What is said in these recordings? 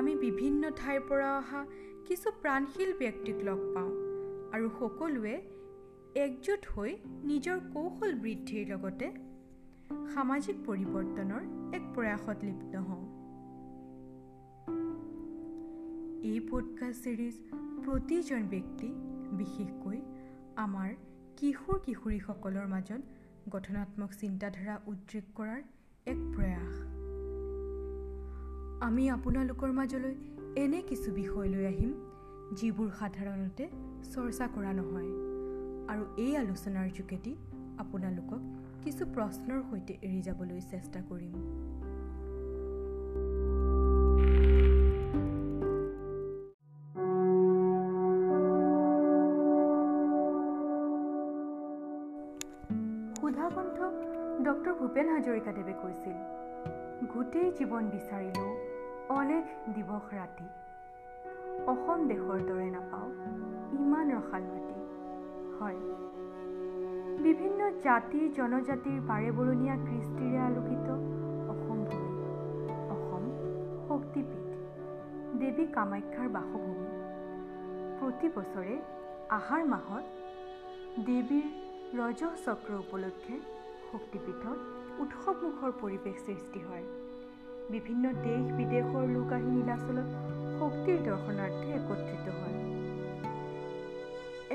আমি বিভিন্ন ঠাইৰ পৰা অহা কিছু প্ৰাণশীল ব্যক্তিক লগ পাওঁ আৰু সকলোৱে একজোট হৈ নিজৰ কৌশল বৃদ্ধিৰ লগতে সামাজিক পৰিৱৰ্তনৰ এক প্ৰয়াসত লিপ্ত হওঁ। এই পডকাষ্ট ছিৰিজ প্ৰতিজন ব্যক্তি বিশেষকৈ আমাৰ কিশোৰ কিশোৰীসকলৰ মাজত গঠনাত্মক চিন্তাধাৰা উদ্ৰেক কৰাৰ এক প্ৰয়াস। আমি আপোনালোকৰ মাজলৈ এনে কিছু বিষয় লৈ আহিম যিবোৰ সাধাৰণতে চৰ্চা কৰা নহয়। আৰু এই আলোচনাৰ যোগেদি আপোনালোকক কিছু প্ৰশ্নৰ সৈতে এৰি যাবলৈ চেষ্টা কৰিম। সুধাকণ্ঠ ডক্টৰ ভূপেন হাজৰিকাদেৱে কৈছিল গোটেই জীৱন বিচাৰিলেও অলেখ দিৱস ৰাতি। অসম দেশৰ দৰে নাপাওঁ ইমান ৰসাল মাটি। হয়। বিভিন্ন জাতি জনজাতিৰ বাৰে বৰণীয়া কৃষ্টিৰে আলোকিত অসম ভূমি। অসম শক্তিপীঠ দেৱী কামাখ্যাৰ বাসভূমি। প্ৰতি বছৰে আহাৰ মাহত দেৱীৰ ৰজ চক্ৰ উপলক্ষে শক্তিপীঠত উৎসৱমুখৰ পৰিৱেশ সৃষ্টি হয়। বিভিন্ন দেশ বিদেশৰ লোক আহি নীলাচলত শক্তিৰ দৰ্শনাৰ্থে একত্ৰিত হয়।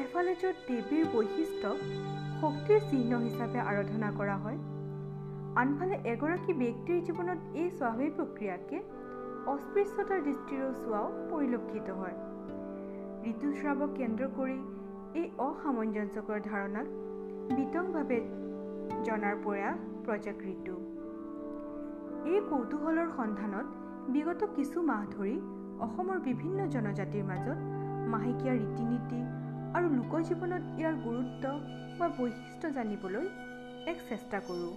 এফালে য'ত দেৱীৰ বৈশিষ্ট্য শক্তিৰ চিহ্ন হিচাপে আৰাধনা কৰা হয় আনফালে এগৰাকী ব্যক্তিৰ জীৱনত এই স্বাভাৱিক প্ৰক্ৰিয়াকে অস্পৃশ্যতাৰ দৃষ্টিৰেও চোৱাও পৰিলক্ষিত হয়। ঋতুস্ৰাৱক কেন্দ্ৰ কৰি এই অসামঞ্জস্যকৰ ধাৰণাক বিতংভাৱে জনাৰ প্ৰয়াস প্ৰজেক্ট ঋতু এই কৌতূহলৰ সন্ধানত বিগত কিছু মাহ ধৰি অসমৰ বিভিন্ন জনজাতিৰ মাজত মাহেকীয়া ৰীতি নীতি আৰু লোকজীৱনত ইয়াৰ গুৰুত্ব বা বৈশিষ্ট্য জানিবলৈ এক চেষ্টা কৰোঁ।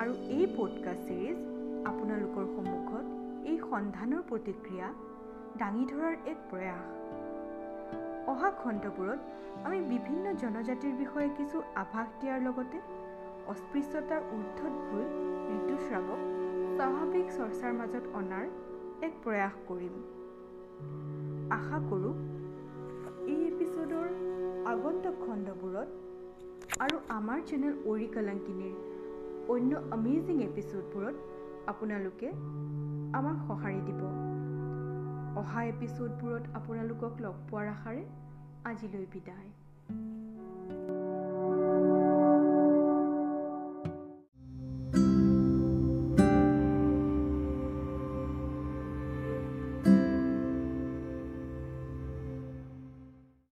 আৰু এই পডকাষ্ট ছিৰিজ আপোনালোকৰ সন্মুখত এই সন্ধানৰ প্ৰতিক্ৰিয়া দাঙি ধৰাৰ এক প্ৰয়াস। অহা খণ্ডবোৰত আমি বিভিন্ন জনজাতিৰ বিষয়ে কিছু আভাস দিয়াৰ লগতে অস্পৃশ্যতাৰ ঊৰ্ধত ভুল ঋতুস্ৰাৱক স্বাভাৱিক চৰ্চাৰ মাজত অনাৰ এক প্ৰয়াস কৰিম। আশা কৰোঁ এই এপিছ'ডৰ আগন্তুক খণ্ডবোৰত আৰু আমাৰ চেনেল অৰি কলাংকিনীৰ অন্য আমেজিং এপিছ'ডবোৰত আপোনালোকে আমাক সঁহাৰি দিব। অহা এপিছ'ডবোৰত আপোনালোকক লগ পোৱাৰ আশাৰে আজিলৈ বিদায়।